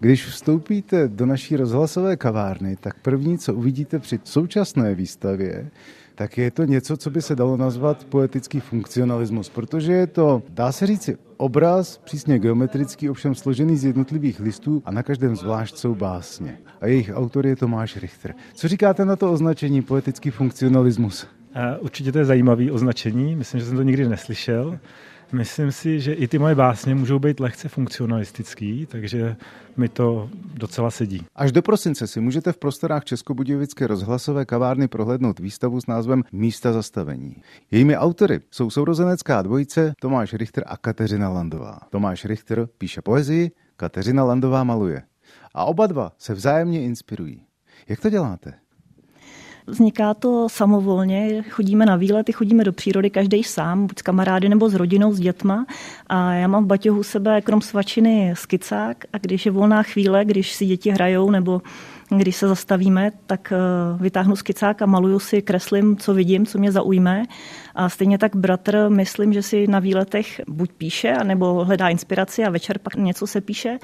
Když vstoupíte do naší rozhlasové kavárny, tak první, co uvidíte při současné výstavě, tak je to něco, co by se dalo nazvat poetický funkcionalismus, protože je to, dá se říci, obraz přísně geometrický, ovšem složený z jednotlivých listů a na každém zvlášť jsou básně. A jejich autor je Tomáš Richter. Co říkáte na to označení poetický funkcionalismus? Určitě to je zajímavé označení, myslím, že jsem to nikdy neslyšel. Myslím si, že i ty moje básně můžou být lehce funkcionalistický, takže mi to docela sedí. Až do prosince si můžete v prostorách Českobudějovické rozhlasové kavárny prohlédnout výstavu s názvem Místa zastavení. Jejími autory jsou sourozenecká dvojice Tomáš Richter a Kateřina Landová. Tomáš Richter píše poezii, Kateřina Landová maluje. A oba dva se vzájemně inspirují. Jak to děláte? Vzniká to samovolně, chodíme na výlety, chodíme do přírody, každý sám, buď s kamarády nebo s rodinou, s dětma. A já mám v baťohu sebe krom svačiny skicák a když je volná chvíle, když si děti hrajou nebo když se zastavíme, tak eh, vytáhnu skicák a maluju si, kreslím, co vidím, co mě zaujme. A stejně tak bratr, myslím, že si na výletech buď píše, nebo hledá inspiraci a večer pak něco se píše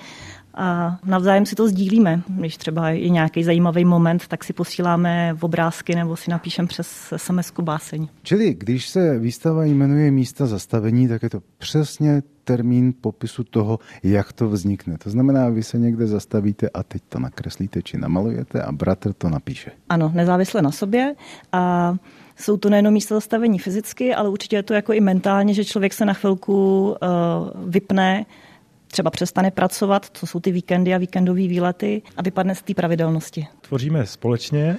a navzájem si to sdílíme. Když třeba je nějaký zajímavý moment, tak si posíláme v obrázky nebo si napíšem přes sms báseň. Čili když se výstava jmenuje místa zastavení, tak je to přesně termín popisu toho, jak to vznikne. To znamená, vy se někde zastavíte a teď to nakreslíte či namalujete a bratr to napíše. Ano, nezávisle na sobě a jsou to nejenom místa zastavení fyzicky, ale určitě je to jako i mentálně, že člověk se na chvilku uh, vypne třeba přestane pracovat, co jsou ty víkendy a víkendové výlety a vypadne z té pravidelnosti. Tvoříme společně,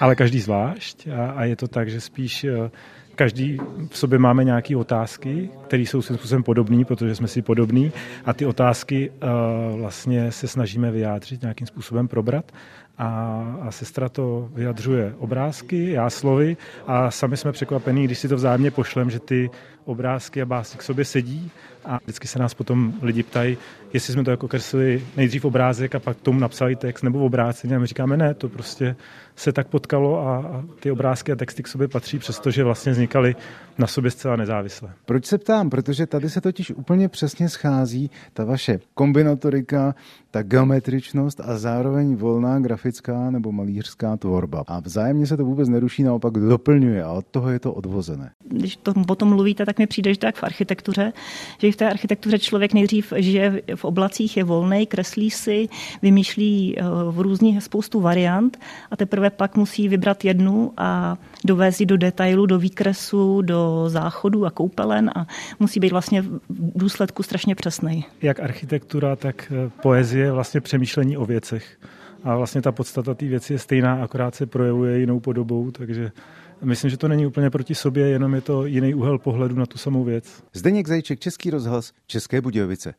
ale každý zvlášť a, a je to tak, že spíš eh, každý v sobě máme nějaké otázky, které jsou svým způsobem podobné, protože jsme si podobní a ty otázky uh, vlastně se snažíme vyjádřit, nějakým způsobem probrat. A, a sestra to vyjadřuje obrázky, já slovy. A sami jsme překvapení, když si to vzájemně pošlem, že ty obrázky a básky k sobě sedí. A vždycky se nás potom lidi ptají, jestli jsme to jako kreslili nejdřív obrázek a pak tomu napsali text nebo obráceně. A my říkáme ne, to prostě se tak potkalo a, a ty obrázky a texty k sobě patří, přestože vlastně vznikaly na sobě zcela nezávisle. Proč se ptám? Protože tady se totiž úplně přesně schází ta vaše kombinatorika, ta geometričnost a zároveň volná grafická nebo malířská tvorba. A vzájemně se to vůbec neruší, naopak doplňuje a od toho je to odvozené. Když to potom mluvíte, tak mi přijde, že tak v architektuře, že v té architektuře člověk nejdřív žije v oblacích, je volný, kreslí si, vymýšlí eh, v různých spoustu variant a teprve pak musí vybrat jednu a dovést do detailu, do výkresu, do záchodu a koupelen a musí být vlastně v důsledku strašně přesný. Jak architektura, tak eh, poezie, vlastně přemýšlení o věcech. A vlastně ta podstata té věci je stejná, akorát se projevuje jinou podobou, takže Myslím, že to není úplně proti sobě, jenom je to jiný úhel pohledu na tu samou věc. Zdeněk Zajček, Český rozhlas, České Budějovice.